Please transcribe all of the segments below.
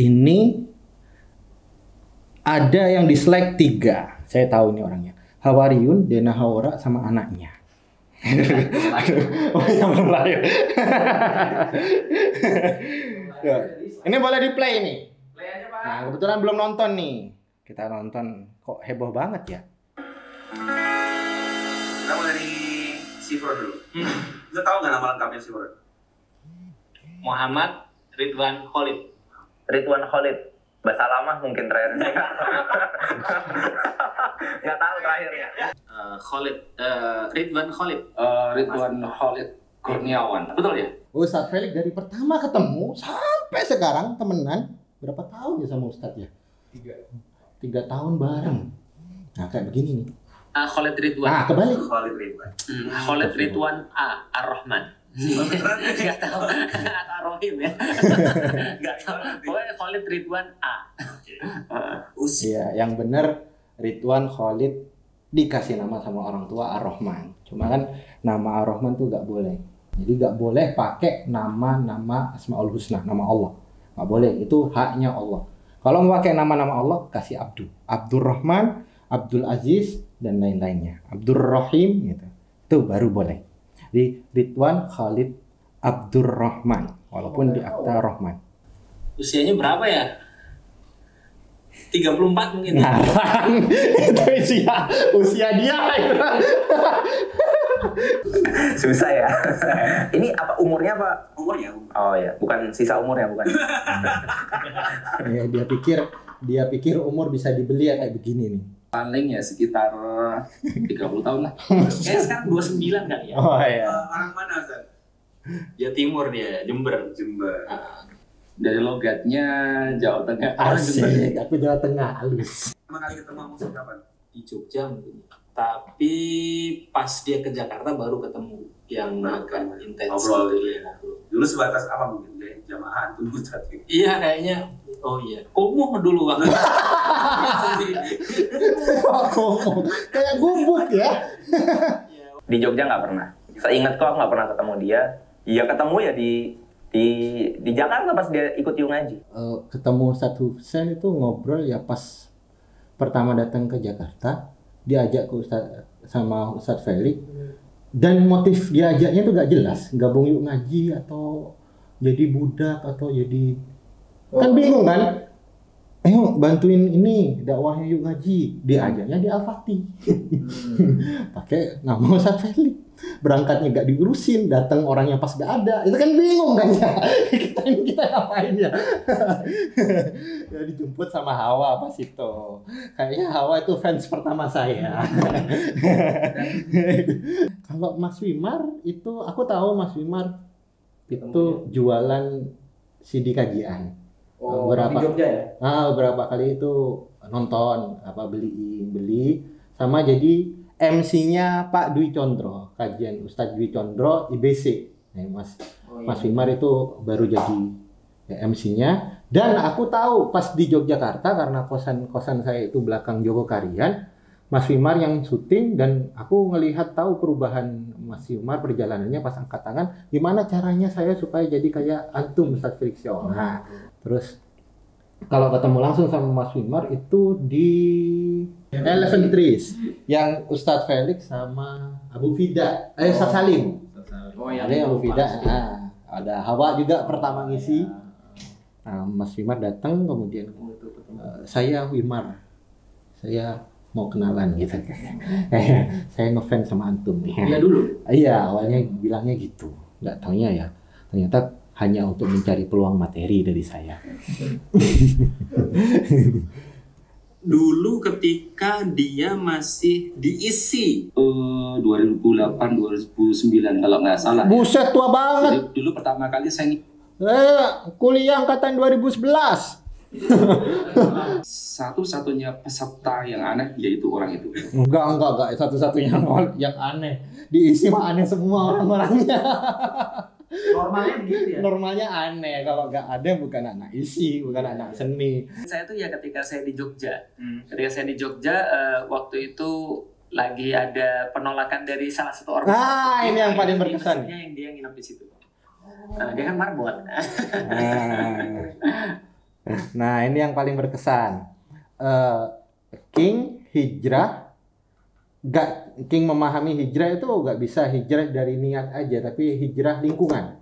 ini ada yang dislike tiga. Saya tahu ini orangnya. Hawariun, Dena Hawara, sama anaknya. oh yang belum lahir. Ya. ini boleh di play nih. Nah kebetulan belum nonton nih. Kita nonton kok heboh banget ya. Kita mulai dari Sifro dulu. Lu tahu nggak nama lengkapnya Sifro? Muhammad Ridwan Khalid. Ridwan Khalid. Bahasa lama mungkin terakhirnya. Nggak tahu terakhirnya. Eh, Khalid, eh, Ridwan Khalid. Eh, Ridwan Khalid Kurniawan. Betul ya? Ustadz Felix dari pertama ketemu sampai sekarang temenan berapa tahun ya sama Ustadz ya? Tiga. Tiga tahun bareng. Nah kayak begini nih. Ah, Khalid Ridwan. Nah kebalik. Khalid Ridwan. Hmm, Khalid Ridwan A. Ar-Rahman. Gak tahu. Ar-Rahim ya. Gak tahu. Pokoknya Khalid Ridwan A. Usia. Iya, yang bener Ridwan Khalid dikasih nama sama orang tua Ar-Rahman. Cuma kan nama Ar-Rahman tuh gak boleh. Jadi gak boleh pakai nama-nama Asmaul Husna, nama Allah. Gak boleh, itu haknya Allah. Kalau mau pakai nama-nama Allah, kasih Abdul. Abdurrahman, Abdul Aziz, dan lain-lainnya. Abdurrahim gitu. Itu baru boleh. Di Ridwan Khalid Abdurrahman. Walaupun di akta Rahman. Usianya berapa ya? 34 mungkin. Nah, itu usia usia dia. Susah ya. Ini apa umurnya apa? Umurnya Oh ya, bukan sisa umurnya bukan. ya, dia pikir dia pikir umur bisa dibeli ya kayak begini nih. Paling ya sekitar 30 tahun lah. Kayaknya sekarang 29 kali ya. Oh iya. orang mana Zan? Dia timur dia, Jember. Jember. Ah, Dari logatnya Jawa Tengah. Orang Jember. Asik, aku Jawa Tengah halus. Pertama kali ketemu musik kapan? di Jogja mungkin. Tapi pas dia ke Jakarta baru ketemu yang agak intens. Ngobrol. Ngobrol. Dulu sebatas apa mungkin kayak jamaah gitu. Iya kayaknya oh iya. Kumuh dulu waktu. Ngomong kayak gubuk ya. Di Jogja nggak pernah. Saya ingat kok aku nggak pernah ketemu dia. Iya ketemu ya di di di Jakarta pas dia ikut Yu ngaji. Eh, ketemu satu Husain itu ngobrol ya pas pertama datang ke Jakarta diajak ke Ustaz sama Ustadz Felix dan motif diajaknya tuh gak jelas gabung yuk ngaji atau jadi budak atau jadi kan bingung kan ayo bantuin ini dakwahnya yuk ngaji. Diajaknya di Al-Fatih. Pakai nama Ustadz Felix berangkatnya gak diurusin datang orangnya pas gak ada. Itu kan bingung kan ya? Kita ini kita ngapain ya? Ya dijemput sama Hawa pas itu? Kayaknya Hawa itu fans pertama saya. Kalau Mas Wimar itu aku tahu Mas Wimar itu jualan CD kajian Oh, Berapa? di Jogja ya? ah beberapa kali itu nonton apa beli beli sama jadi MC-nya Pak Dwi Condro kajian Ustadz Dwi Condro IBC nah, Mas Oh, iya. Mas Wimar itu baru jadi ya, MC-nya dan aku tahu pas di Yogyakarta karena kosan kosan saya itu belakang Joko Karian Mas Wimar yang syuting dan aku ngelihat tahu perubahan Mas Wimar perjalanannya pas angkat tangan gimana caranya saya supaya jadi kayak antum Ustadz Felix Show. Nah, terus kalau ketemu langsung sama Mas Wimar itu di Eleven Trees yang Ustadz Felix sama Abu Fida eh Ustadz Salim. Oh iya. ada yang Abu Fida. nah, ada Hawa juga pertama ngisi. Nah, Mas Wimar datang kemudian eh, saya Wimar. Saya mau kenalan gitu. Eh, saya ngefans sama antum. Iya dulu. iya awalnya bilangnya gitu. Nggak taunya ya. Ternyata hanya untuk mencari peluang materi dari saya. Dulu ketika dia masih diisi. Eh, 2008 2009 kalau nggak salah. buset tua banget. Jadi, dulu pertama kali saya eh, kuliah angkatan 2011 satu-satunya peserta yang aneh yaitu orang itu. Enggak, enggak, enggak. Satu-satunya yang aneh. Diisi mah aneh semua orang-orangnya. Normalnya begitu ya. Normalnya aneh. Kalau enggak ada bukan anak isi, bukan anak seni. saya tuh ya ketika saya di Jogja. Hmm. Ketika saya di Jogja eh, waktu itu lagi ada penolakan dari salah satu orang. Ah, ini yang paling berkesan. yang dia nginep di situ. Nah, dia kan marbot. Nah, Nah, ini yang paling berkesan. Eh, King hijrah gak King memahami hijrah itu gak bisa hijrah dari niat aja tapi hijrah lingkungan.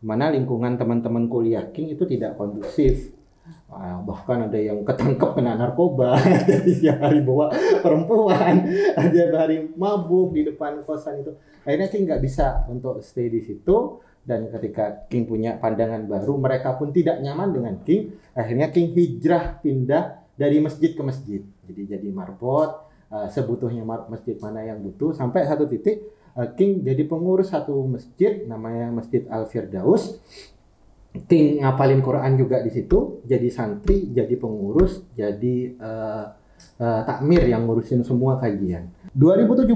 Mana lingkungan teman-teman kuliah. King itu tidak kondusif. Bahkan ada yang ketangkep kena narkoba. Ada yang hari bawa perempuan. Ada hari mabuk di depan kosan itu. Akhirnya King nggak bisa untuk stay di situ dan ketika King punya pandangan baru mereka pun tidak nyaman dengan King akhirnya King hijrah pindah dari masjid ke masjid. Jadi jadi marbot uh, sebutuhnya masjid mana yang butuh. Sampai satu titik King jadi pengurus satu masjid namanya Masjid Al Firdaus King ngapalin Quran juga di situ. Jadi santri jadi pengurus jadi uh, uh, takmir yang ngurusin semua kajian 2017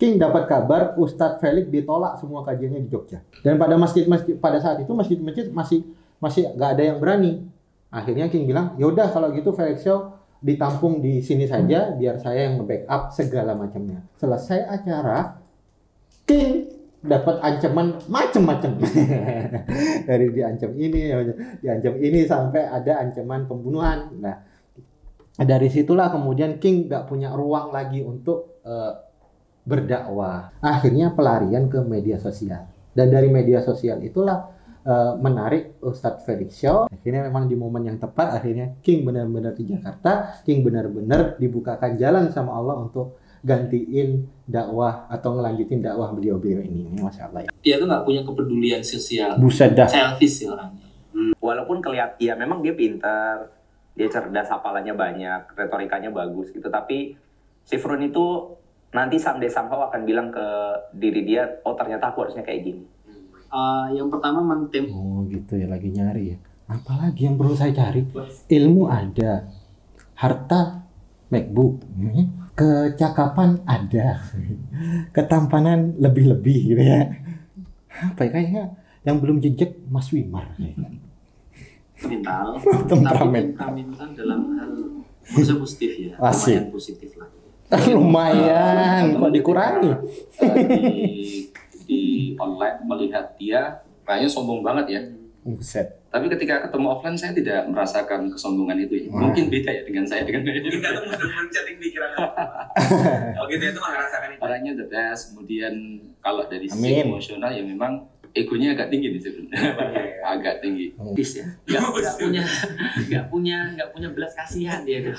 King dapat kabar Ustadz Felix ditolak semua kajiannya di Jogja dan pada masjid-masjid pada saat itu masjid-masjid masih masih gak ada yang berani akhirnya King bilang yaudah kalau gitu Felix Show ditampung di sini saja biar saya yang nge-backup segala macamnya. Selesai acara, King dapat ancaman macam-macam. Dari diancam ini, diancam ini sampai ada ancaman pembunuhan. Nah, dari situlah kemudian King nggak punya ruang lagi untuk eh, berdakwah. Akhirnya pelarian ke media sosial. Dan dari media sosial itulah eh, menarik Ustadz Felix Shaw. Akhirnya memang di momen yang tepat akhirnya King benar-benar di Jakarta, King benar-benar dibukakan jalan sama Allah untuk gantiin dakwah atau ngelanjutin dakwah beliau-beliau ini. Ini Masya Allah ya. Dia tuh nggak punya kepedulian sosial. Buset dah. Selfish sih orangnya. walaupun kelihatan ya memang dia pintar dia cerdas hafalannya banyak retorikanya bagus gitu tapi si Frun itu nanti someday somehow akan bilang ke diri dia oh ternyata aku harusnya kayak gini Eh, yang pertama memang tem Oh gitu ya lagi nyari ya. Apalagi yang perlu saya cari? Ilmu ada, harta MacBook, hmm, kecakapan ada, ketampanan lebih-lebih gitu ya. Apa ya kayaknya yang belum jejak Mas Wimar. kayaknya. mental, Temperamen. tapi temperamental dalam hal maksudnya positif ya, Asik. lumayan positif lah. Lumayan, kok dikurangi? Di di online melihat dia kayaknya sombong banget ya. Buset. Tapi ketika ketemu offline saya tidak merasakan kesombongan itu ya. Wah. Mungkin beda ya dengan saya dengan dia. Kita mencetting pikiran. Kalau gitu itu mah ngerasakan itu. Orangnya the best. Kemudian kalau dari sisi emosional ya memang egonya agak tinggi nih sebenarnya. agak tinggi. Bis ya? Nggak nggak punya nggak punya nggak punya belas kasihan dia tuh.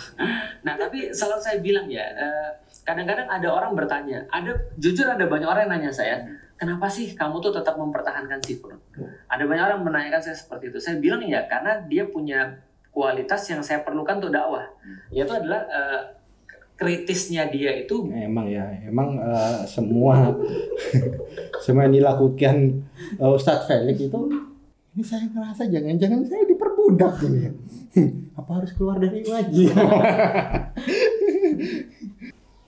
Nah tapi selalu saya bilang ya eh, kadang-kadang ada orang bertanya ada jujur ada banyak orang yang nanya saya kenapa sih kamu tuh tetap mempertahankan si Furun ada banyak orang menanyakan saya seperti itu. Saya bilang ya karena dia punya kualitas yang saya perlukan untuk dakwah. Yaitu adalah eh, kritisnya dia itu Emang ya, emang eh, semua semua yang dilakukan eh, Ustadz Felix itu ini saya ngerasa jangan-jangan saya diperbudak ini ya. Apa harus keluar dari ngaji?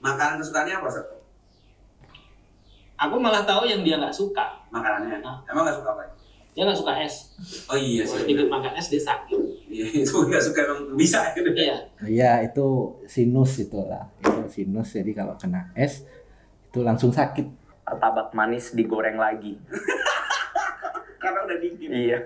Makanan kesukaannya apa, Sat? Aku malah tahu yang dia nggak suka. Makanannya. Ah. Emang nggak suka apa? Dia nggak suka es. Oh iya Kalau sih. ikut makan es dia sakit. Iya, itu nggak suka emang bisa gitu. Iya. Iya itu sinus itulah, itu sinus. Jadi kalau kena es itu langsung sakit. martabak manis digoreng lagi Karena udah dingin. iya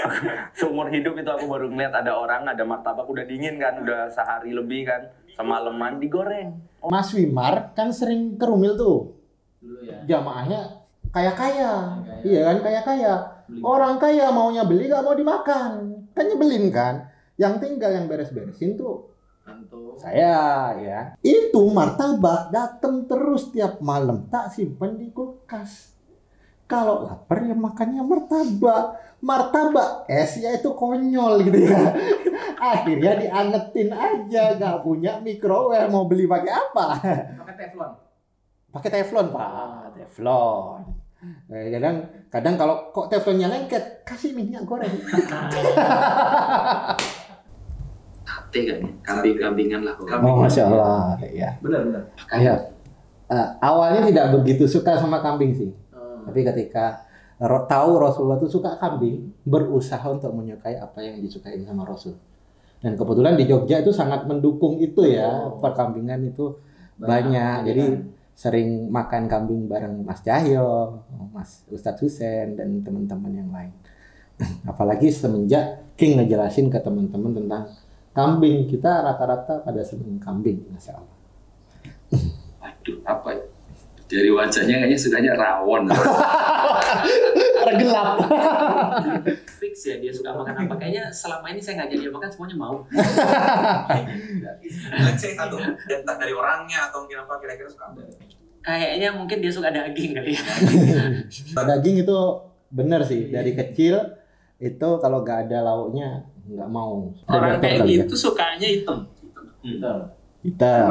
seumur hidup itu aku baru ngeliat ada orang ada martabak udah dingin kan udah sehari lebih kan semalaman digoreng Mas Wimar kan sering ke Rumil tuh, Dulu ya. jamaahnya kaya kaya, Kaya-kaya. iya kan kaya kaya. Beli. Orang kaya maunya beli gak mau dimakan, kan nyebelin kan. Yang tinggal yang beres-beresin tuh Anto. saya ya. Itu martabak dateng terus tiap malam, tak simpen di kulkas. Kalau lapar ya makannya martabak. Martabak es ya itu konyol gitu ya. Akhirnya diangetin aja, gak punya microwave mau beli pakai apa? Pakai teflon. Pakai teflon pak, teflon. Eh, kadang kadang kalau kok teflonnya lengket, kasih minyak goreng. Sate kan ya. Kambing-kambingan lah. Kambing. Oh masya Allah, ya. Benar benar. Iya. Eh, awalnya tidak begitu suka sama kambing sih, Oh. tapi ketika ro- tahu Rasulullah itu suka kambing, berusaha untuk menyukai apa yang disukai sama Rasul. Dan kebetulan di Jogja itu sangat mendukung itu ya, Oh. perkambingan itu banyak. Jadi sering makan kambing bareng Mas Cahyo, Mas Ustadz Husen dan teman-teman yang lain. Apalagi semenjak King ngejelasin ke teman-teman tentang kambing. Kita rata-rata pada seneng kambing, masya Allah. Aduh, apa ya? Dari wajahnya kayaknya sukanya rawon. Gelap. fix ya dia suka makan apa kayaknya selama ini saya ngajak dia makan semuanya mau satu, entah dari orangnya atau mungkin apa kira-kira suka apa. kayaknya mungkin dia suka daging kali ya Daging itu bener sih. Dari kecil itu kalau gak ada lauknya nggak mau. Orang kayak ya. gitu sukanya Hitam.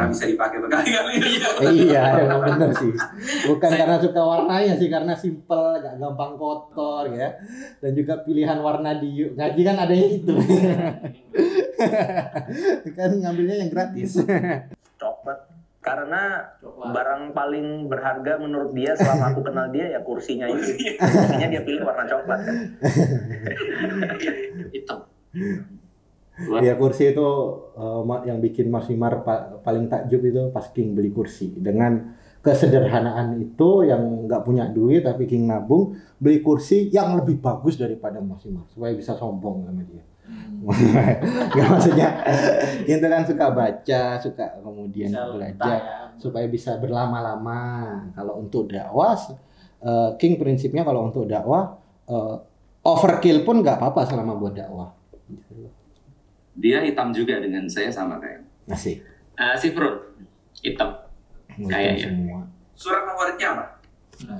Bisa dipakai berkali-kali. iya, emang bener sih. Bukan karena suka warnanya sih, karena simple, gak gampang kotor ya. Dan juga pilihan warna di ngaji kan ada yang itu. kan ngambilnya yang gratis. coklat karena barang paling berharga menurut dia selama aku kenal dia ya kursinya itu kursinya dia pilih warna coklat kan Hitam. Ya kursi itu ma- yang bikin Mas Wimar pa- paling takjub itu pas King beli kursi dengan kesederhanaan itu yang nggak punya duit tapi King nabung beli kursi yang lebih bagus daripada Mas Wimar supaya bisa sombong sama dia. Nggak maksudnya itu kan suka baca, suka kemudian belajar supaya bisa berlama-lama. Kalau untuk dakwah eh, King prinsipnya kalau untuk dakwah eh, overkill pun nggak apa-apa selama buat dakwah. Dia hitam juga dengan saya sama kayak. Asik. uh, Sifrun hitam Kayaknya. semua. Surat favoritnya apa?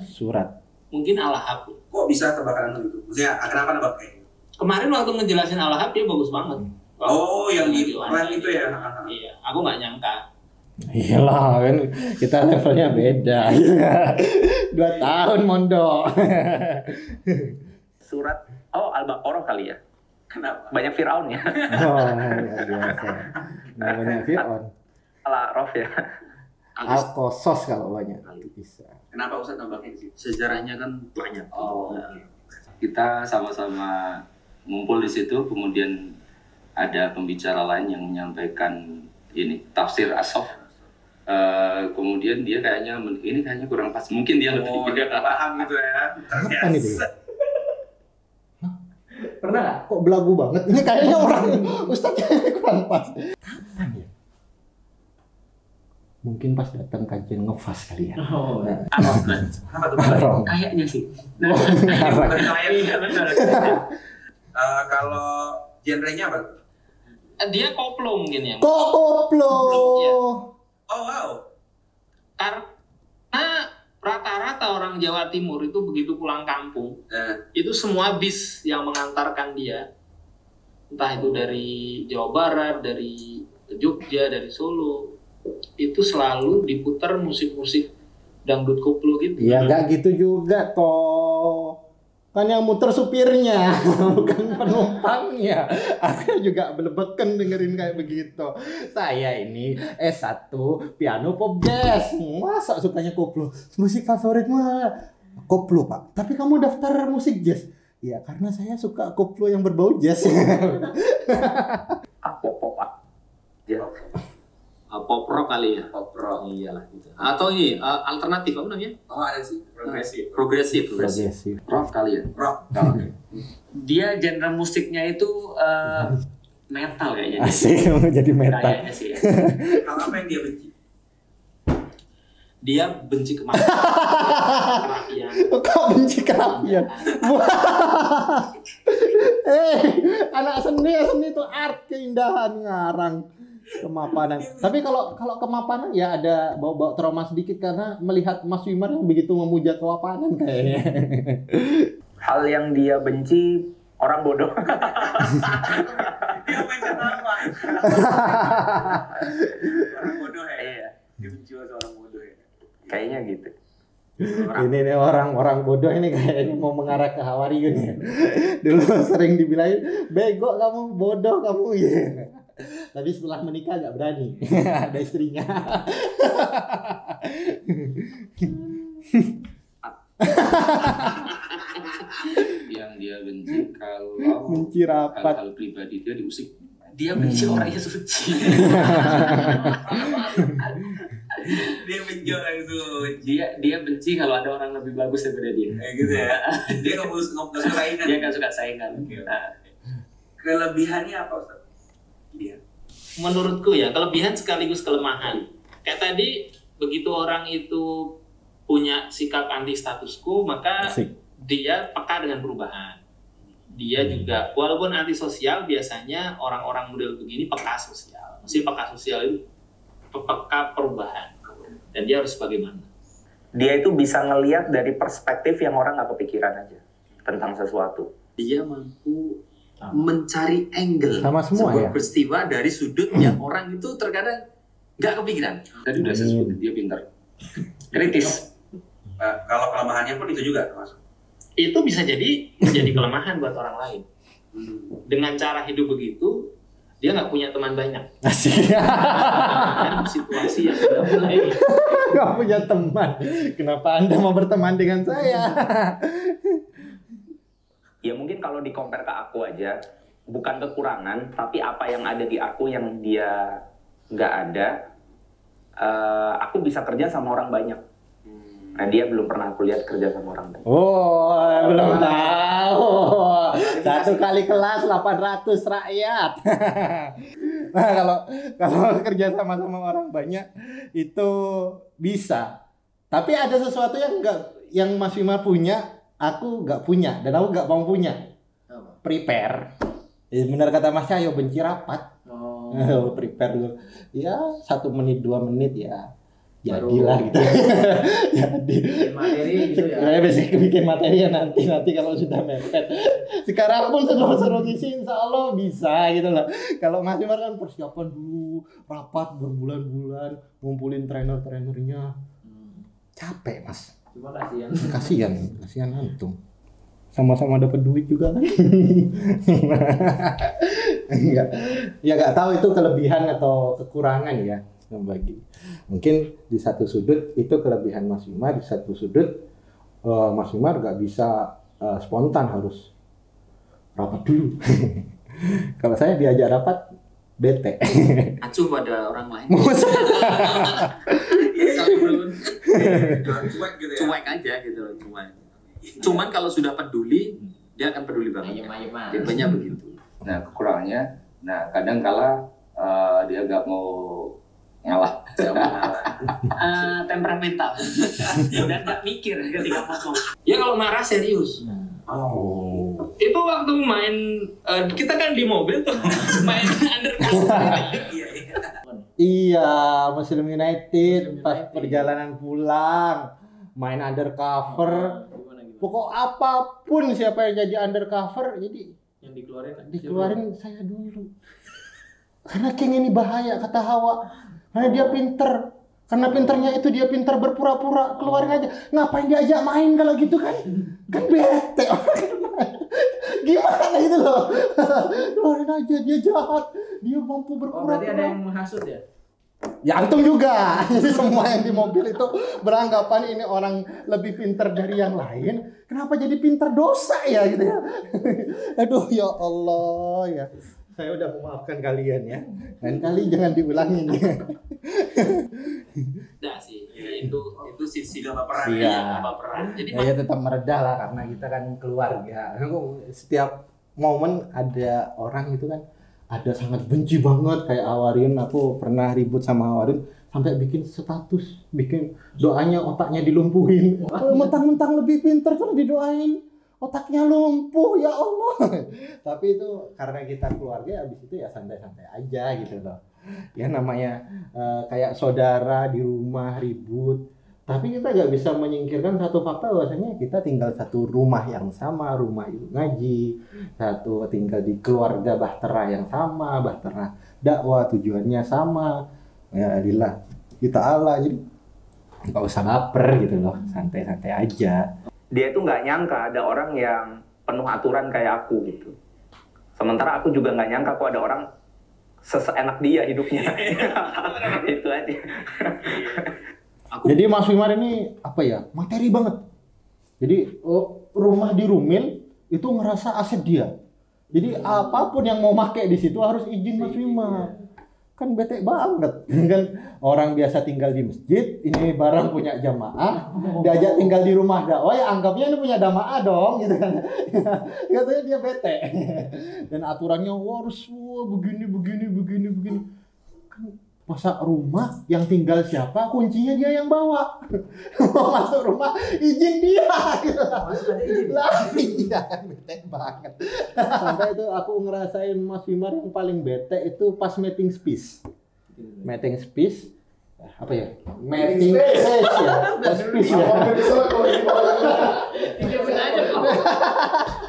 Surat. Mungkin Al-Hab. Kok bisa kebakaran itu? Maksudnya kenapa nebak kayak gitu? Kemarin waktu ngejelasin Al-Hab dia bagus banget. Oh, yang di plan itu ya? Iya, aku nggak nyangka. Iyalah kan kita levelnya beda. Dua tahun mondok. surat oh al-baqarah kali ya Kenapa? banyak Fir'aun ya Oh, luar biasa. Namanya Fir'aun. ala Rof ya Alkosos kalau banyak bisa. Kenapa Ustaz di situ? Sejarahnya kan banyak. Oh, Nah, Kita sama-sama ngumpul di situ, kemudian ada pembicara lain yang menyampaikan ini tafsir asof. Eh, kemudian dia kayaknya ini kayaknya kurang pas. Mungkin dia lebih Oh, dia paham gitu ya. Hah? Pernah nggak? Kok belagu banget? Ini kayaknya orang Ustadz kayaknya kurang pas. Kapan ya? Mungkin pas datang kajian ngefas kali ya. Oh, Nah, Apa kayaknya sih Haram. Dari saya. iya benar Eh, Kalau genrenya apa? dia koplo mungkin ya. Kok koplo? Iya. Oh wow. Karena rata-rata orang Jawa Timur itu begitu pulang kampung, Eh, itu semua bis yang mengantarkan dia, entah itu dari Jawa Barat, dari Jogja, dari Solo, itu selalu diputar musik-musik dangdut koplo gitu. Ya nggak gitu juga toh. Kan yang muter supirnya, bukan penumpangnya. Aku juga belebeken dengerin kayak begitu. Saya ini S1 piano pop jazz. Masa sukanya koplo? Musik favorit mah koplo, Pak. Tapi kamu daftar musik jazz. Ya karena saya suka koplo yang berbau jazz. ah pop pop ah Ah, pop rock kali ya. pop rock. Iyalah gitu. Atau ini ah, alternatif apa namanya? Oh ada sih progresif. Progresif. Progresif. rock kali ya. Rock. dia genre musiknya itu eh, metal kayaknya Asik mau jadi metal. kayaknya sih ya. Hal apa yang dia benci? Dia benci ke mana? Kerapian. Kok benci kerapian? eh, anak seni seni itu art keindahan ngarang kemapanan. Tapi kalau kalau kemapanan ya ada bawa-bawa trauma sedikit karena melihat Mas Wimar yang begitu memuja kewapanan kayaknya. hal yang dia benci orang bodoh Dia mention nama. Orang bodoh ya. iya Dia benci orang bodoh ya. kayaknya gitu ini nih orang-orang bodoh ini kayaknya mau mengarah ke Hawariyun ya. Dulu sering dibilangin bego kamu, bodoh kamu ya. Tapi setelah menikah gak berani. Ada istrinya. Yang dia benci kalau Benci rapat. hal-hal pribadi dia diusik. dia benci orangnya suci dia benci orang itu dia dia benci kalau ada orang lebih bagus daripada dia kayak gitu ya dia nggak nggak nggak suka saingan dia nggak suka saingan. Nah, kelebihannya apa Ustaz? Dia menurutku ya kelebihan sekaligus kelemahan. Kayak tadi begitu orang itu punya sikap anti status quo maka Asik. dia peka dengan perubahan. Dia juga walaupun anti sosial biasanya orang-orang model begini peka sosial. Mesti peka sosial itu pe- peka perubahan. Dan dia harus bagaimana? Dia itu bisa ngelihat dari perspektif yang orang nggak kepikiran aja tentang sesuatu. dia mampu mencari angle Sama semua sebuah ya? peristiwa dari sudut yang orang itu terkadang nggak kepikiran. Tadi udah saya sebutin dia pintar. kritis Eh, kalau kelemahannya pun itu juga termasuk itu bisa jadi menjadi kelemahan buat orang lain Hmm. dengan cara hidup begitu dia nggak punya teman banyak Asik. dan situasi yang sudah mulai Gak punya teman. Kenapa Anda mau berteman dengan saya? Ya mungkin kalau di compare ke aku aja, bukan kekurangan, tapi apa yang ada di aku yang dia nggak ada, eh, aku bisa kerja sama orang banyak. Nah dia belum pernah aku lihat kerja sama orang banyak. Oh, belum tahu. Satu kali kelas 800 rakyat. nah, kalau kalau kerja sama sama orang banyak itu bisa. Tapi ada sesuatu yang enggak yang Mas Wimar punya, aku nggak punya dan aku nggak mau punya. Apa? Prepare. Eh, benar kata Mas Cahyo benci rapat. Oh. prepare dulu. Ya, satu menit dua menit ya. Jadilah gitu. Jadi materi gitu ya. saya biasanya bikin materi ya nanti nanti kalau sudah mepet. Sekarang pun sudah suruh ngisi insya Allah bisa gitu loh. Kalau Mas Imar kan persiapan dulu rapat berbulan-bulan ngumpulin trainer-trainernya Hmm. capek mas. Cuma kasihan. Kasihan, kasihan antum. Sama-sama dapat duit juga kan? Enggak. Ya nggak tahu itu kelebihan atau kekurangan ya bagi. Mungkin di satu sudut itu kelebihan Mas Wimar, di satu sudut eh, Mas Wimar nggak bisa eh, spontan harus rapat dulu. Kalau saya diajak rapat bete. Acuh pada orang lain. Iya, Kalau belum Jangan cuek gitu ya cuek aja gitu loh, cuek. Cuman kalau sudah peduli, dia akan peduli banget. Tipenya begitu. Nah kekurangannya, nah kadang kala eh, dia nggak mau ngalah. Eh, temperamental dan nggak mikir ketika ngomong ya kalau marah serius Oh. itu waktu main eh, kita kan di mobil tuh main undercover iya Muslim United Muslim pas United. perjalanan pulang main undercover. Gimana gimana? Pokok apa pun siapa yang jadi undercover, jadi Yang dikeluarin. dikeluarin saya dulu. Karena King ini bahaya kata Hawa. Karena dia pinter. Karena pinternya itu dia pinter berpura-pura. Keluarin aja. Ngapain diajak main kalau gitu kan? Kan bete. Gimana itu loh? Keluarin aja dia jahat. Dia mampu Oh berpura-pura. berarti ada yang menghasut ya? Ya antum juga. Jadi semua yang di mobil itu beranggapan ini orang lebih pinter dari yang lain. Kenapa jadi pinter dosa ya gitu ya? Aduh ya Allah ya. Saya udah memaafkan kalian ya. Lain kali jangan diulangin ya. Nah sih, ya, itu itu sisi baperan Iya. baperan. Jadi Ya, ya tetap meredah lah karena kita kan keluarga. Setiap momen ada orang itu kan ada sangat benci banget kayak Awarin aku pernah ribut sama Awarin sampai bikin status bikin doanya otaknya dilumpuhin mentang-mentang lebih pinter terus didoain otaknya lumpuh ya Allah. Tapi itu karena kita keluarga habis itu ya santai-santai aja gitu loh. Ya namanya eh, kayak saudara di rumah ribut. Tapi kita nggak bisa menyingkirkan satu fakta bahwasanya kita tinggal satu rumah yang sama rumah itu ngaji satu tinggal di keluarga bahtera yang sama bahtera dakwah tujuannya sama. Ya adillah. Kita Allah jadi nggak usah baper gitu loh. Santai-santai aja Dia itu nggak nyangka ada orang yang penuh aturan kayak aku gitu. Sementara aku juga nggak nyangka kok ada orang seseenak dia hidupnya. itu aja. Aku jadi Mas Wimar ini apa ya? Materi banget. Jadi oh, rumah di Rumil itu ngerasa aset dia. Jadi apa pun yang mau make di situ harus izin Mas Wimar kan bete banget. Kan orang biasa tinggal di masjid ini barang punya jamaah diajak tinggal di rumah dakwah ya anggapnya ini punya jamaah dong gitu kan. Katanya dia bete. Dan aturannya harus begini begini begini begini. Kan masa rumah yang tinggal siapa? Kuncinya dia yang bawa. Mau masuk rumah izin dia. Gitu lah iya kan bete banget. Sampai itu aku ngerasain Mas Wimar yang paling bete itu pas meeting space. Meeting space apa ya? Meeting space. ya. Space ya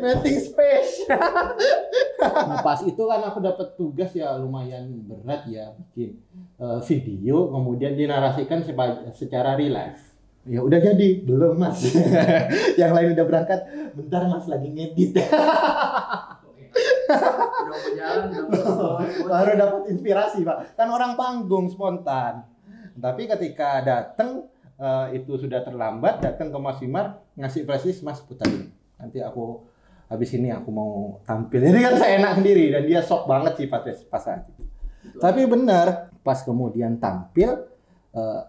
meeting space nah, pas itu kan aku dapat tugas ya lumayan berat ya bikin eh, video kemudian dinarasikan secara real life ya udah jadi belum mas. Yang lain udah berangkat bentar mas lagi ngedit. Udah baru dapat inspirasi pak. Kan orang panggung spontan. Tapi ketika datang eh, itu sudah terlambat datang ke Mas Wimar ngasih flashdisk Mas putarin nanti aku habis ini aku mau tampil. Jadi kan saya enak sendiri dan dia shock banget sih pas pas saat itu. Tapi benar pas kemudian tampil eh,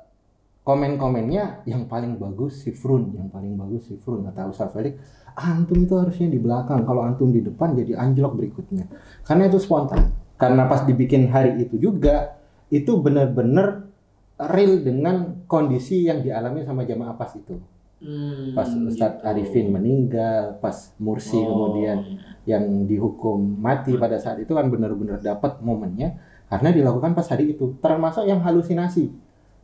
komen-komennya yang paling bagus si Frun yang paling bagus si Frun kata Ustaz Felix antum itu harusnya di belakang kalau antum di depan jadi anjlok berikutnya. Karena itu spontan. Karena pas dibikin hari itu juga itu benar-benar real dengan kondisi yang dialami sama jamaah pas itu Hmm, pas Ustadz gitu. Arifin meninggal pas Mursi Oh. kemudian yang dihukum mati pada saat itu kan benar-benar dapat momennya karena dilakukan pas hari itu termasuk yang halusinasi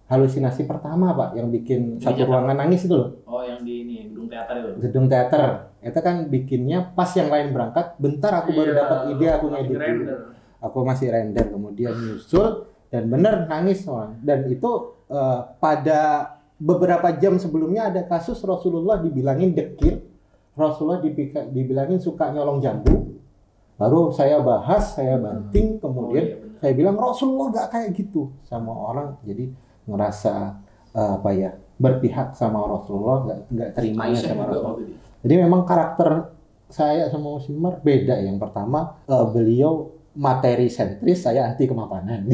halusinasi pertama pak yang bikin Di satu Jakarta. ruangan nangis itu loh Oh, yang di ini gedung teater itu. gedung teater itu kan bikinnya pas yang lain berangkat bentar aku baru Iya, dapat ide aku ngedit dulu aku masih render kemudian nyusul dan bener nangis orang dan itu eh, pada beberapa jam sebelumnya ada kasus Rasulullah dibilangin dekil Rasulullah dipika- dibilangin suka nyolong jambu. Baru saya bahas saya banting Oh, kemudian iya, benar. saya bilang Rasulullah gak kayak gitu. Sama orang jadi ngerasa eh, apa ya berpihak sama Rasulullah gak, nggak terimanya Aisyah sama Rasulullah. jadi memang karakter saya sama Musimar beda. Yang pertama eh, beliau materi sentris, saya anti kemapanan.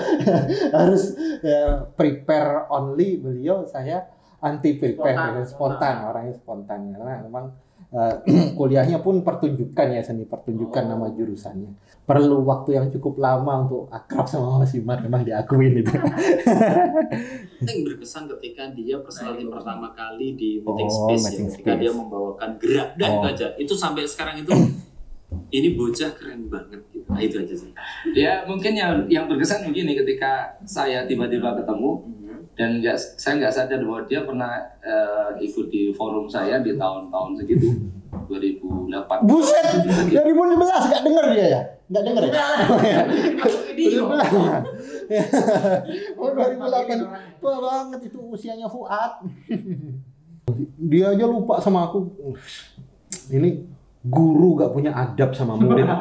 Harus eh, prepare only beliau, saya anti prepare, Spontan. spontan, orangnya spontan. Karena memang eh, kuliahnya pun pertunjukan ya seni pertunjukan Oh. nama jurusannya. Perlu waktu yang cukup lama untuk akrab sama Mas Imar, memang diakuin itu. yang berkesan ketika dia personality Nah, pertama kali di meeting Oh, space ya, meeting ketika space. dia membawakan gerak dan Oh. itu aja itu sampai sekarang itu ini bocah keren banget gitu nah itu aja sih Ya mungkin yang yang berkesan begini ketika saya tiba-tiba ketemu dan nggak saya nggak sadar bahwa dia pernah eh, ikut di forum saya di tahun-tahun segitu 2008. Buset, 2011 gak denger dia ya? Gak denger. 2011. Ya. Oh 2008 tua banget itu usianya Fuad. Dia aja lupa sama aku. Ini guru gak punya adab sama murid.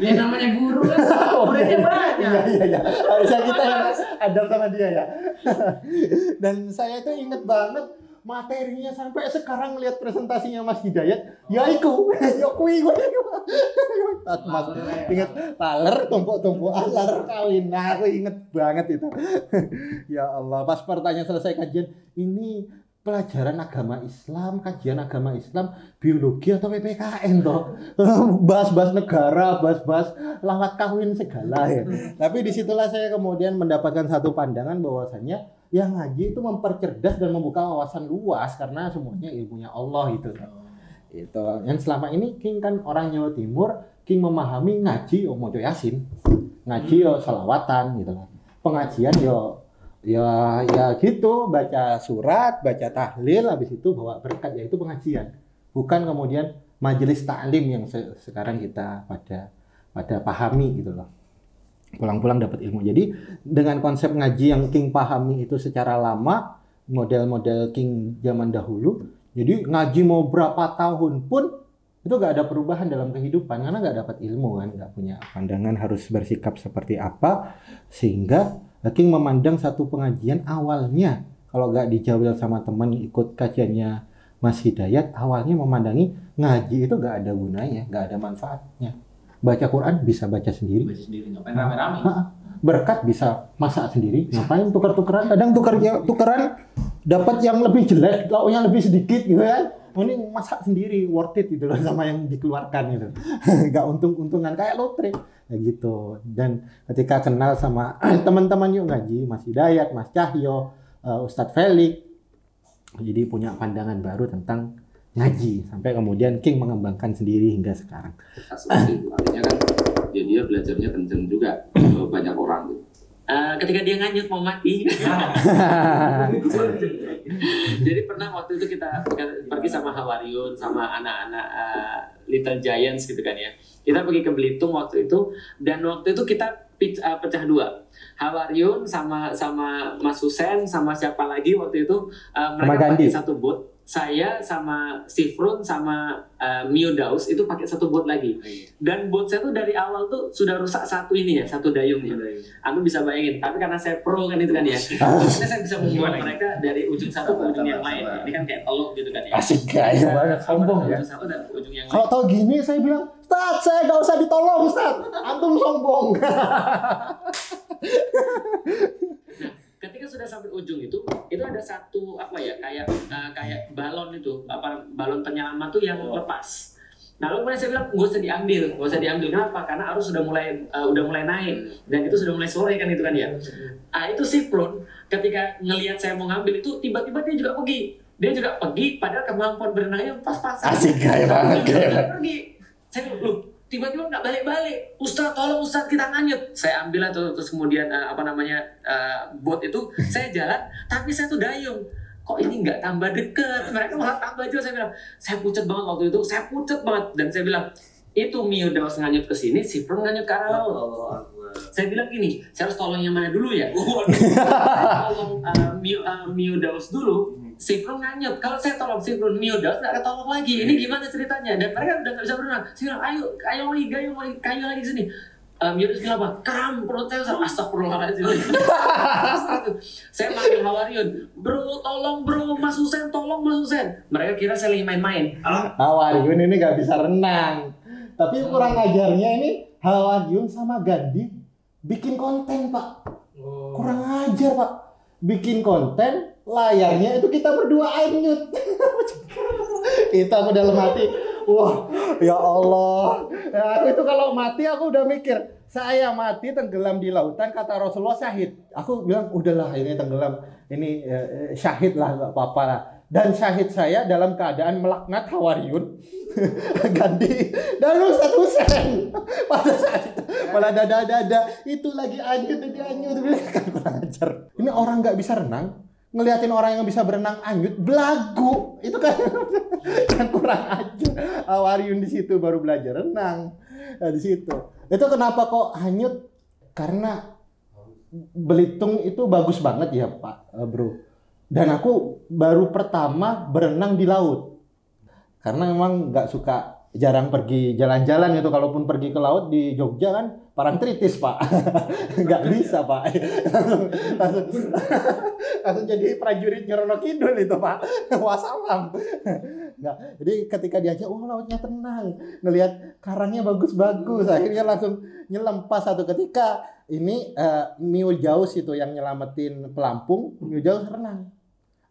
Ya namanya guru kan, muridnya banyak. Iya iya iya. Harusnya kita yang adab sama dia ya. Dan saya itu inget banget materinya sampai sekarang lihat presentasinya Mas Hidayat, ya iku, ya kui gue Mas inget taler tumpuk-tumpuk alar kawin. Nah, aku inget banget itu. ya Allah, pas pertanyaan selesai kajian, ini pelajaran agama Islam, kajian agama Islam, biologi atau PPKN toh? Bahas-bahas negara, bahas-bahas lawat kawin segala ya. Tapi di situlah saya kemudian mendapatkan satu pandangan bahwasannya yang ngaji itu mempercerdas dan membuka wawasan luas karena semuanya ilmunya Allah gitu. Itu. Yang selama ini King kan orang Jawa Timur, King memahami ngaji oh mojo yasin. Ngaji yo salawatan gitu kan. Pengajian yo ya ya gitu baca surat, baca tahlil habis itu bawa berkat yaitu pengajian. Bukan kemudian majelis taklim yang se- sekarang kita pada pada pahami gitu loh pulang-pulang dapat ilmu. Jadi dengan konsep ngaji yang King pahami itu secara lama, model-model King zaman dahulu, jadi ngaji mau berapa tahun pun itu gak ada perubahan dalam kehidupan karena gak dapat ilmu kan, gak punya pandangan harus bersikap seperti apa, sehingga King memandang satu pengajian awalnya kalau gak dijawil sama teman ikut kajiannya Mas Hidayat awalnya memandangi ngaji itu gak ada gunanya, gak ada manfaatnya. Baca Quran bisa baca sendiri. Baca sendiri ngapain rame-rame. Berkat bisa masak sendiri ngapain tukar-tukaran? Kadang tukar ya, tukaran dapat yang lebih jelek lauknya lebih sedikit gitu kan Oh, ini masak sendiri worth it gitu loh sama yang dikeluarkan gitu. Nggak untung-untungan kayak lotre. Ya gitu. Dan ketika kenal sama teman-teman yuk ngaji Mas Hidayat Mas Cahyo eh, Ustadz Felix jadi punya pandangan baru tentang ngaji. Sampai kemudian King mengembangkan sendiri hingga sekarang. Artinya kan ya dia belajarnya kenceng juga. Banyak orang gitu. Eh, ketika dia nganyut mau mati. Jadi pernah waktu itu kita pergi sama Hawariun sama anak-anak eh, Little Giants gitu kan ya. Kita pergi ke Belitung waktu itu dan waktu itu kita pic- eh, pecah dua. Hawariun sama sama Mas Husen sama siapa lagi waktu itu eh, mereka pakai satu boot. Saya sama Sifrun sama eh, Mio Daus itu pakai satu boot lagi. Dan boot saya tuh dari awal tuh sudah rusak satu ini ya, satu dayungnya. Aku bisa bayangin, tapi karena saya pro kan itu kan ya. Maksudnya saya bisa membuat mereka dari ujung satu ke ujung yang lain. Ini kan kayak teluk gitu kan ya. asik gaya banget sombong ya Ujung satu dan ujung yang Kalau tahu gini saya bilang, Ustaz, saya nggak usah ditolong, Ustaz. Antum sombong. Ketika sudah sampai ujung itu, itu ada satu apa ya, kayak eh, kayak balon itu, apa balon penyelamat tuh yang lepas. Nah, lalu kemudian saya bilang, gak usah diambil, gak usah diambil. Kenapa? Karena arus sudah mulai eh, udah mulai naik dan itu sudah mulai sore kan itu kan ya. Ah itu si Prun ketika ngelihat saya mau ngambil itu tiba-tiba dia juga pergi. Dia juga pergi padahal kemampuan berenangnya pas-pasan. Asik, gaya banget, Dia pergi. Saya "Loh, tiba-tiba nggak balik-balik. Ustaz, tolong Ustaz kita nganyut. Saya ambil tuh, terus kemudian eh, apa namanya eh, bot itu saya jalan, tapi saya tuh dayung. Kok ini nggak tambah deket? Mereka malah tambah jauh. Saya bilang, saya pucet banget waktu itu. Saya pucet banget dan saya bilang, itu Mio Daus nganyut ke sini, si Prun nganyut ke arah laut saya bilang gini, saya harus tolong yang mana dulu ya? Tolong uh, Mio, uh, Mio Daus dulu, Sifrun nganyut. Kalau saya tolong Sifrun, Mio Daus nggak ketolong lagi. Ini gimana ceritanya? Dan mereka udah nggak bisa berenang. Saya bilang, ayo, ayo lagi, ayo lagi, kayu lagi sini. Mio Daus bilang apa? Kram, perut saya usah. Astagfirullahaladzim. saya manggil Hawariun, bro, tolong bro, Mas Husen, tolong Mas Husen. Mereka kira saya lagi main-main. Hawariun ini nggak bisa renang. Tapi kurang ajarnya ini Hawariun sama Gandhi bikin konten, Pak. Kurang ajar, Pak. Bikin konten, layarnya itu kita berdua anyut. kita aku dalam hati, wah, ya Allah. Ya, aku itu kalau mati aku udah mikir, saya mati tenggelam di lautan kata Rasulullah syahid. Aku bilang udahlah ini tenggelam, ini eh, syahid lah nggak apa-apa lah. Dan syahid saya dalam keadaan melaknat Hawariun, Gandhi dan Ustaz Husain. Pada saat itu malah dada-dada itu lagi anyut jadi anyut kan kurang ajar. Ini orang nggak bisa renang ngeliatin orang yang bisa berenang anyut belagu. Itu kan kan kurang ajar Awariun di situ baru belajar renang. Nah, di situ. Itu kenapa kok hanyut? Karena Belitung itu bagus banget ya Pak eh, Bro. Dan aku baru pertama berenang di laut. Karena memang nggak suka jarang pergi jalan-jalan itu kalaupun pergi ke laut di Jogja kan parantritis pak. Nggak bisa pak. Langsung, langsung, langsung jadi prajurit Nyorono Kidul itu pak. Wassalam nggak. Jadi ketika diajak oh lautnya tenang. Ngelihat karangnya bagus-bagus. Akhirnya langsung nyelam pas satu ketika ini uh, Miu Jaus itu yang nyelamatin pelampung. Miu Jaus renang.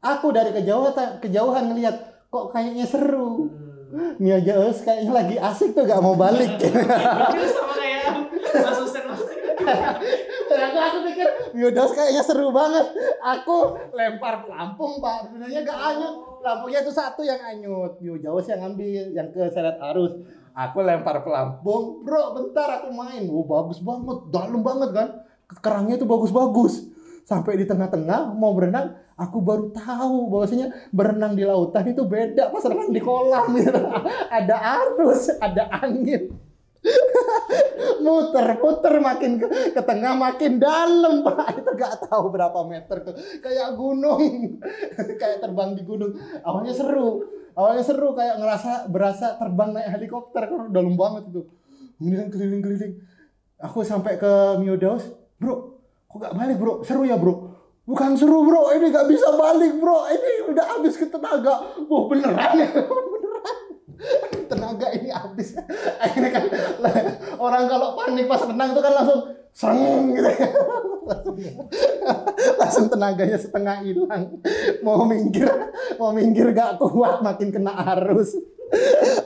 Aku dari kejauhan kejauhan ngelihat kok kayaknya seru Mia Jaus kayaknya lagi asik tuh gak mau balik. sama kayak Mas Husen Mas aku aku pikir Mia kayaknya seru banget. Aku lempar pelampung pak, sebenarnya gak anyut. Pelampungnya itu satu yang anyut. Mia yang ambil, yang ke seret arus. Aku lempar pelampung, bro bentar aku main. Wow bagus banget, dalam banget kan. Kerangnya itu bagus-bagus. Sampai di tengah-tengah mau berenang, aku baru tahu bahwasanya berenang di lautan itu beda. Pas renang di kolam. Gitu. ada arus, ada angin. Muter-muter makin ke, ke tengah makin dalam pak. Itu gak tahu berapa meter tuh kayak gunung. Kayak terbang di gunung. Awalnya seru. Awalnya seru kayak ngerasa berasa terbang naik helikopter. Kan dalam banget itu. Kemudian keliling-keliling. Aku sampai ke Mio bro kok gak balik bro? Seru ya bro bukan seru bro. Ini gak bisa balik bro. Ini udah habis ke tenaga wah beneran ya? Beneran. Tenaga ini habis. Akhirnya kan orang kalau panik pas renang itu kan langsung sereng gitu ya. langsung, langsung tenaganya setengah hilang. Mau minggir mau minggir gak kuat makin kena arus.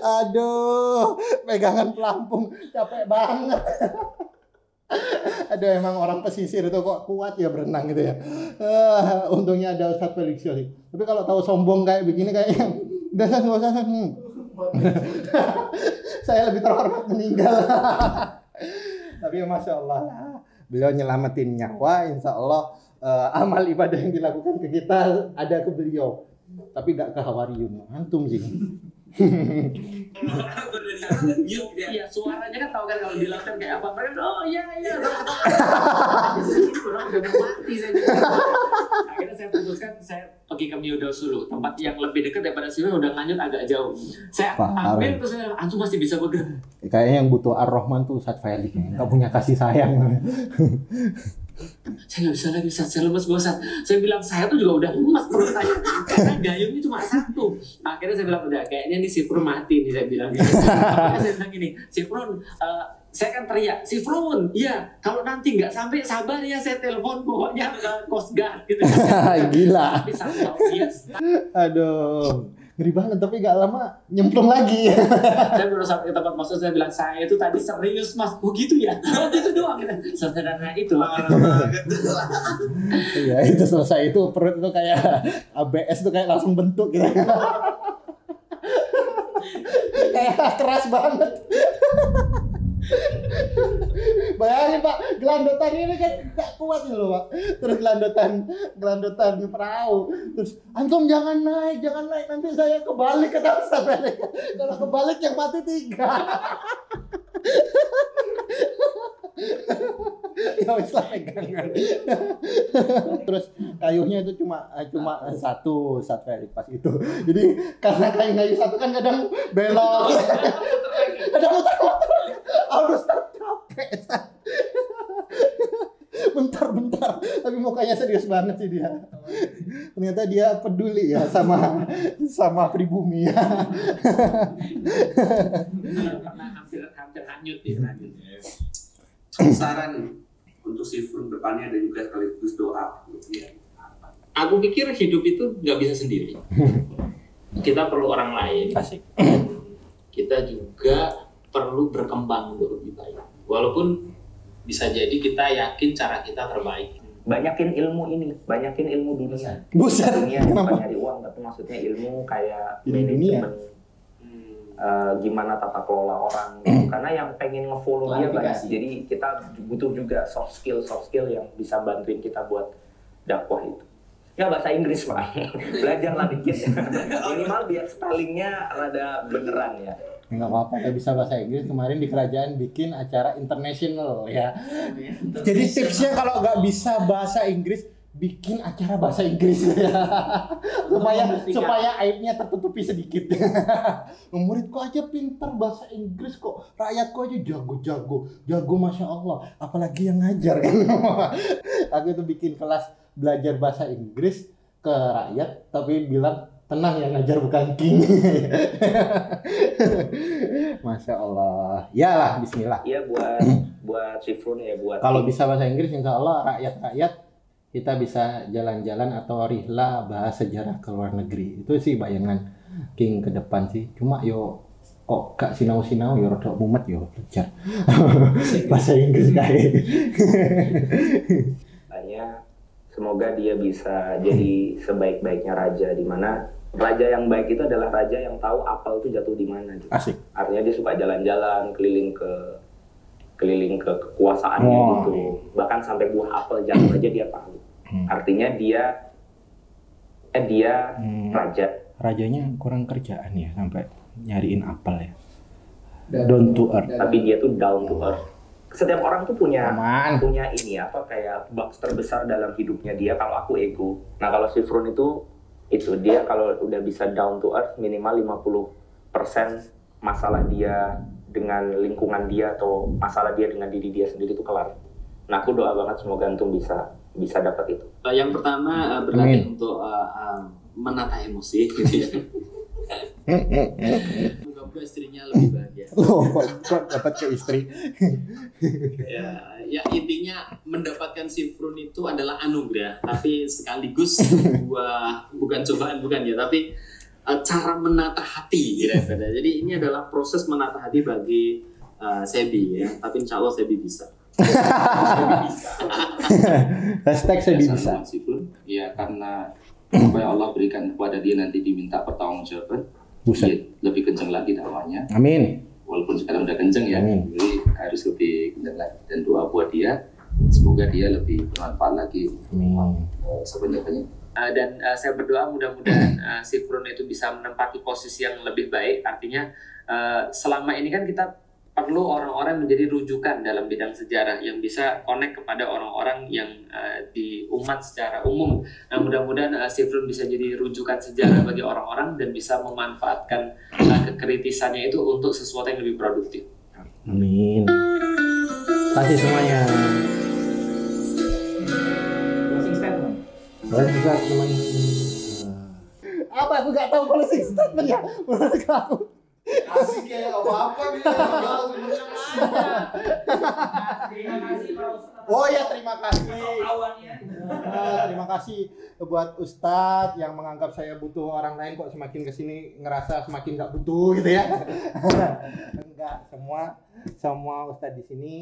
Aduh pegangan pelampung capek banget Aduh emang orang pesisir itu kok kuat ya berenang gitu ya. Ah, untungnya ada Ustadz Felix sih. Tapi kalau tahu sombong kayak begini kayaknya udah saya nggak usah. Hmm. saya lebih terhormat meninggal. Tapi masya Allah beliau nyelamatin nyawa. Insya Allah eh, amal ibadah yang dilakukan ke kita ada ke beliau. Tapi gak ke Hawariyun. Antum sih. Iya, suaranya kan tahu kan kalau dilakukan kayak apa. Mereka oh iya iya. Orang udah mati saya. Akhirnya saya putuskan saya pergi ke Miodos dulu, tempat yang lebih dekat daripada sini udah lanjut agak jauh. Saya Parah. ambil terus saya antum masih bisa pegang. Kayaknya yang butuh Ar-Rahman tuh Ustadz Felix. Gak punya kasih sayang. Saya nggak bisa lagi, Ustaz. saya lemes bosan. Saya bilang saya tuh juga udah lemes perut saya karena gayungnya cuma satu. Akhirnya saya bilang udah kayaknya nih si Prun mati nih saya bilang. Akhirnya saya bilang gini, si Prun, eh, saya kan teriak, si Prun, iya kalau nanti nggak sampai sabar ya saya telepon pokoknya ke Coast Guard gitu. Gila. Tapi tahu dia, Aduh. Ngeri banget tapi gak lama nyemplung lagi. saya baru sampai ke tempat maksud saya bilang saya itu tadi serius mas, oh gitu ya, oh gitu doang. Gitu. Sederhana itu. Iya itu selesai itu perut itu kayak ABS tuh kayak langsung bentuk gitu. kayak keras banget. Bayangin pak, gelandotan ini kan gak kuat gitu loh pak. Terus gelandotan, gelandotan perahu. Terus antum jangan naik, jangan naik nanti saya kebalik kata Ustaz. Kalau kebalik yang mati tiga. Ya wis lah pegangan. Terus kayunya itu cuma cuma satu Ustaz Felix pas itu. Jadi karena kayu-kayu satu kan kadang belok. kadang muter-muter. Aduh Ustaz capek Ustaz. Bentar-bentar, tapi mukanya serius banget sih dia. Ternyata dia peduli ya sama sama pribumi ya. Hampir hampir hanyut ya. Saran untuk si Frun depannya dan juga sekaligus doa. Ya. Aku pikir hidup itu nggak bisa sendiri. Kita perlu orang lain. Asik. Kita juga perlu berkembang untuk lebih baik. Walaupun bisa jadi kita yakin cara kita terbaik. banyakin ilmu ini banyakin ilmu dunia Buset. dunia bukan Kenapa? nyari uang tapi maksudnya ilmu kayak Ilmu dunia? Eh, gimana tata kelola orang gitu. karena yang pengen ngefollow dia banyak. Jadi kita butuh juga soft skill soft skill yang bisa bantuin kita buat dakwah itu. Ya bahasa Inggris pak. Belajarlah dikit. Minimal biar spellingnya rada beneran ya. Enggak apa-apa, nggak bisa bahasa Inggris. Kemarin di kerajaan bikin acara international ya. Jadi tipsnya kalau nggak bisa bahasa Inggris, bikin acara bahasa Inggris ya. supaya supaya aibnya tertutupi sedikit. Muridku aja pintar bahasa Inggris kok, rakyatku aja jago-jago, jago masya Allah. Apalagi yang ngajar kan. Aku itu bikin kelas belajar bahasa Inggris ke rakyat, tapi bilang tenang yang ngajar bukan king. Masya Allah. Ya lah, Bismillah. Iya buat buat Sifrun ya buat Kalau bisa bahasa Inggris, insya Allah rakyat-rakyat kita bisa jalan-jalan atau rihla bahas sejarah ke luar negeri. Itu sih bayangan King ke depan sih. Cuma yo kok gak sinau-sinau yo rada mumet yo belajar bahasa Inggris kayak. Tanya, semoga dia bisa jadi sebaik-baiknya raja di mana raja yang baik itu adalah raja yang tahu apel itu jatuh di mana gitu. Asik. Artinya dia suka jalan-jalan keliling ke keliling ke kekuasaannya Oh. gitu. Bahkan sampai buah apel jatuh aja dia tahu. Hmm. Artinya dia eh dia Hmm, raja. rajanya kurang kerjaan ya sampai nyariin apel ya. Down to earth. tapi dia tuh down to earth. Setiap orang tuh punya Aman. punya ini apa kayak box terbesar dalam hidupnya dia kalau aku ego. Nah, kalau si Frun itu itu dia kalau udah bisa down to earth minimal 50% masalah dia dengan lingkungan dia atau masalah dia dengan diri dia sendiri itu kelar. Nah, aku doa banget semoga antum bisa bisa dapat itu. Uh, yang pertama uh, berlatih untuk uh, uh, menata emosi gitu ya. Moga-moga istrinya lebih bahagia. Loh, kok, kok dapat ke istri? ya, ya intinya mendapatkan sifrun itu adalah anugerah, tapi sekaligus sebuah bukan cobaan bukan ya, tapi eh, cara menata hati kira-kira. Jadi ini adalah proses menata hati bagi eh, Sebi ya, tapi insya Allah Sebi bisa. Sebi bisa. Hashtag saya bisa. Muhammad Sifrun, ya karena apa yang Allah berikan kepada dia nanti diminta pertanggungjawaban, Buset. dia lebih kenceng lagi dakwanya. Amin. Walaupun sekarang udah kenceng ya, Amin. jadi harus lebih kenceng lagi. Dan doa buat dia, semoga dia lebih bermanfaat lagi Amin. eh, sebanyak-banyak. Uh, dan uh, saya berdoa mudah-mudahan uh, si itu bisa menempati posisi yang lebih baik. Artinya uh, selama ini kan kita perlu orang-orang menjadi rujukan dalam bidang sejarah yang bisa connect kepada orang-orang yang uh, di umat secara umum. Nah mudah-mudahan uh, si Frun bisa jadi rujukan sejarah bagi orang-orang dan bisa memanfaatkan uh, kekritisannya itu untuk sesuatu yang lebih produktif. Amin. Kasih semuanya. Closing statement. Juga teman. Apa aku nggak tahu closing statement ya menurut kamu? Kasih kayak apa-apa gitu. Terima kasih. Oh ya terima kasih. Ah, terima kasih buat Ustadz yang menganggap saya butuh orang lain kok semakin ke sini ngerasa semakin nggak butuh gitu ya. Enggak semua semua Ustadz di sini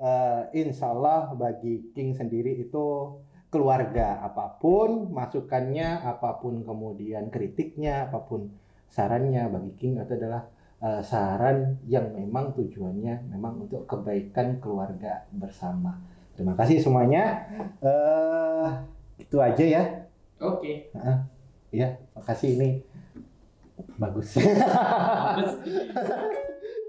eh, insya Allah bagi King sendiri itu keluarga apa pun masukannya apa pun kemudian kritiknya apa pun sarannya bagi King itu adalah eh, saran yang memang tujuannya memang untuk kebaikan keluarga bersama. Terima kasih semuanya. eh itu aja ya. Oke. Ya, makasih ini bagus. Bagus.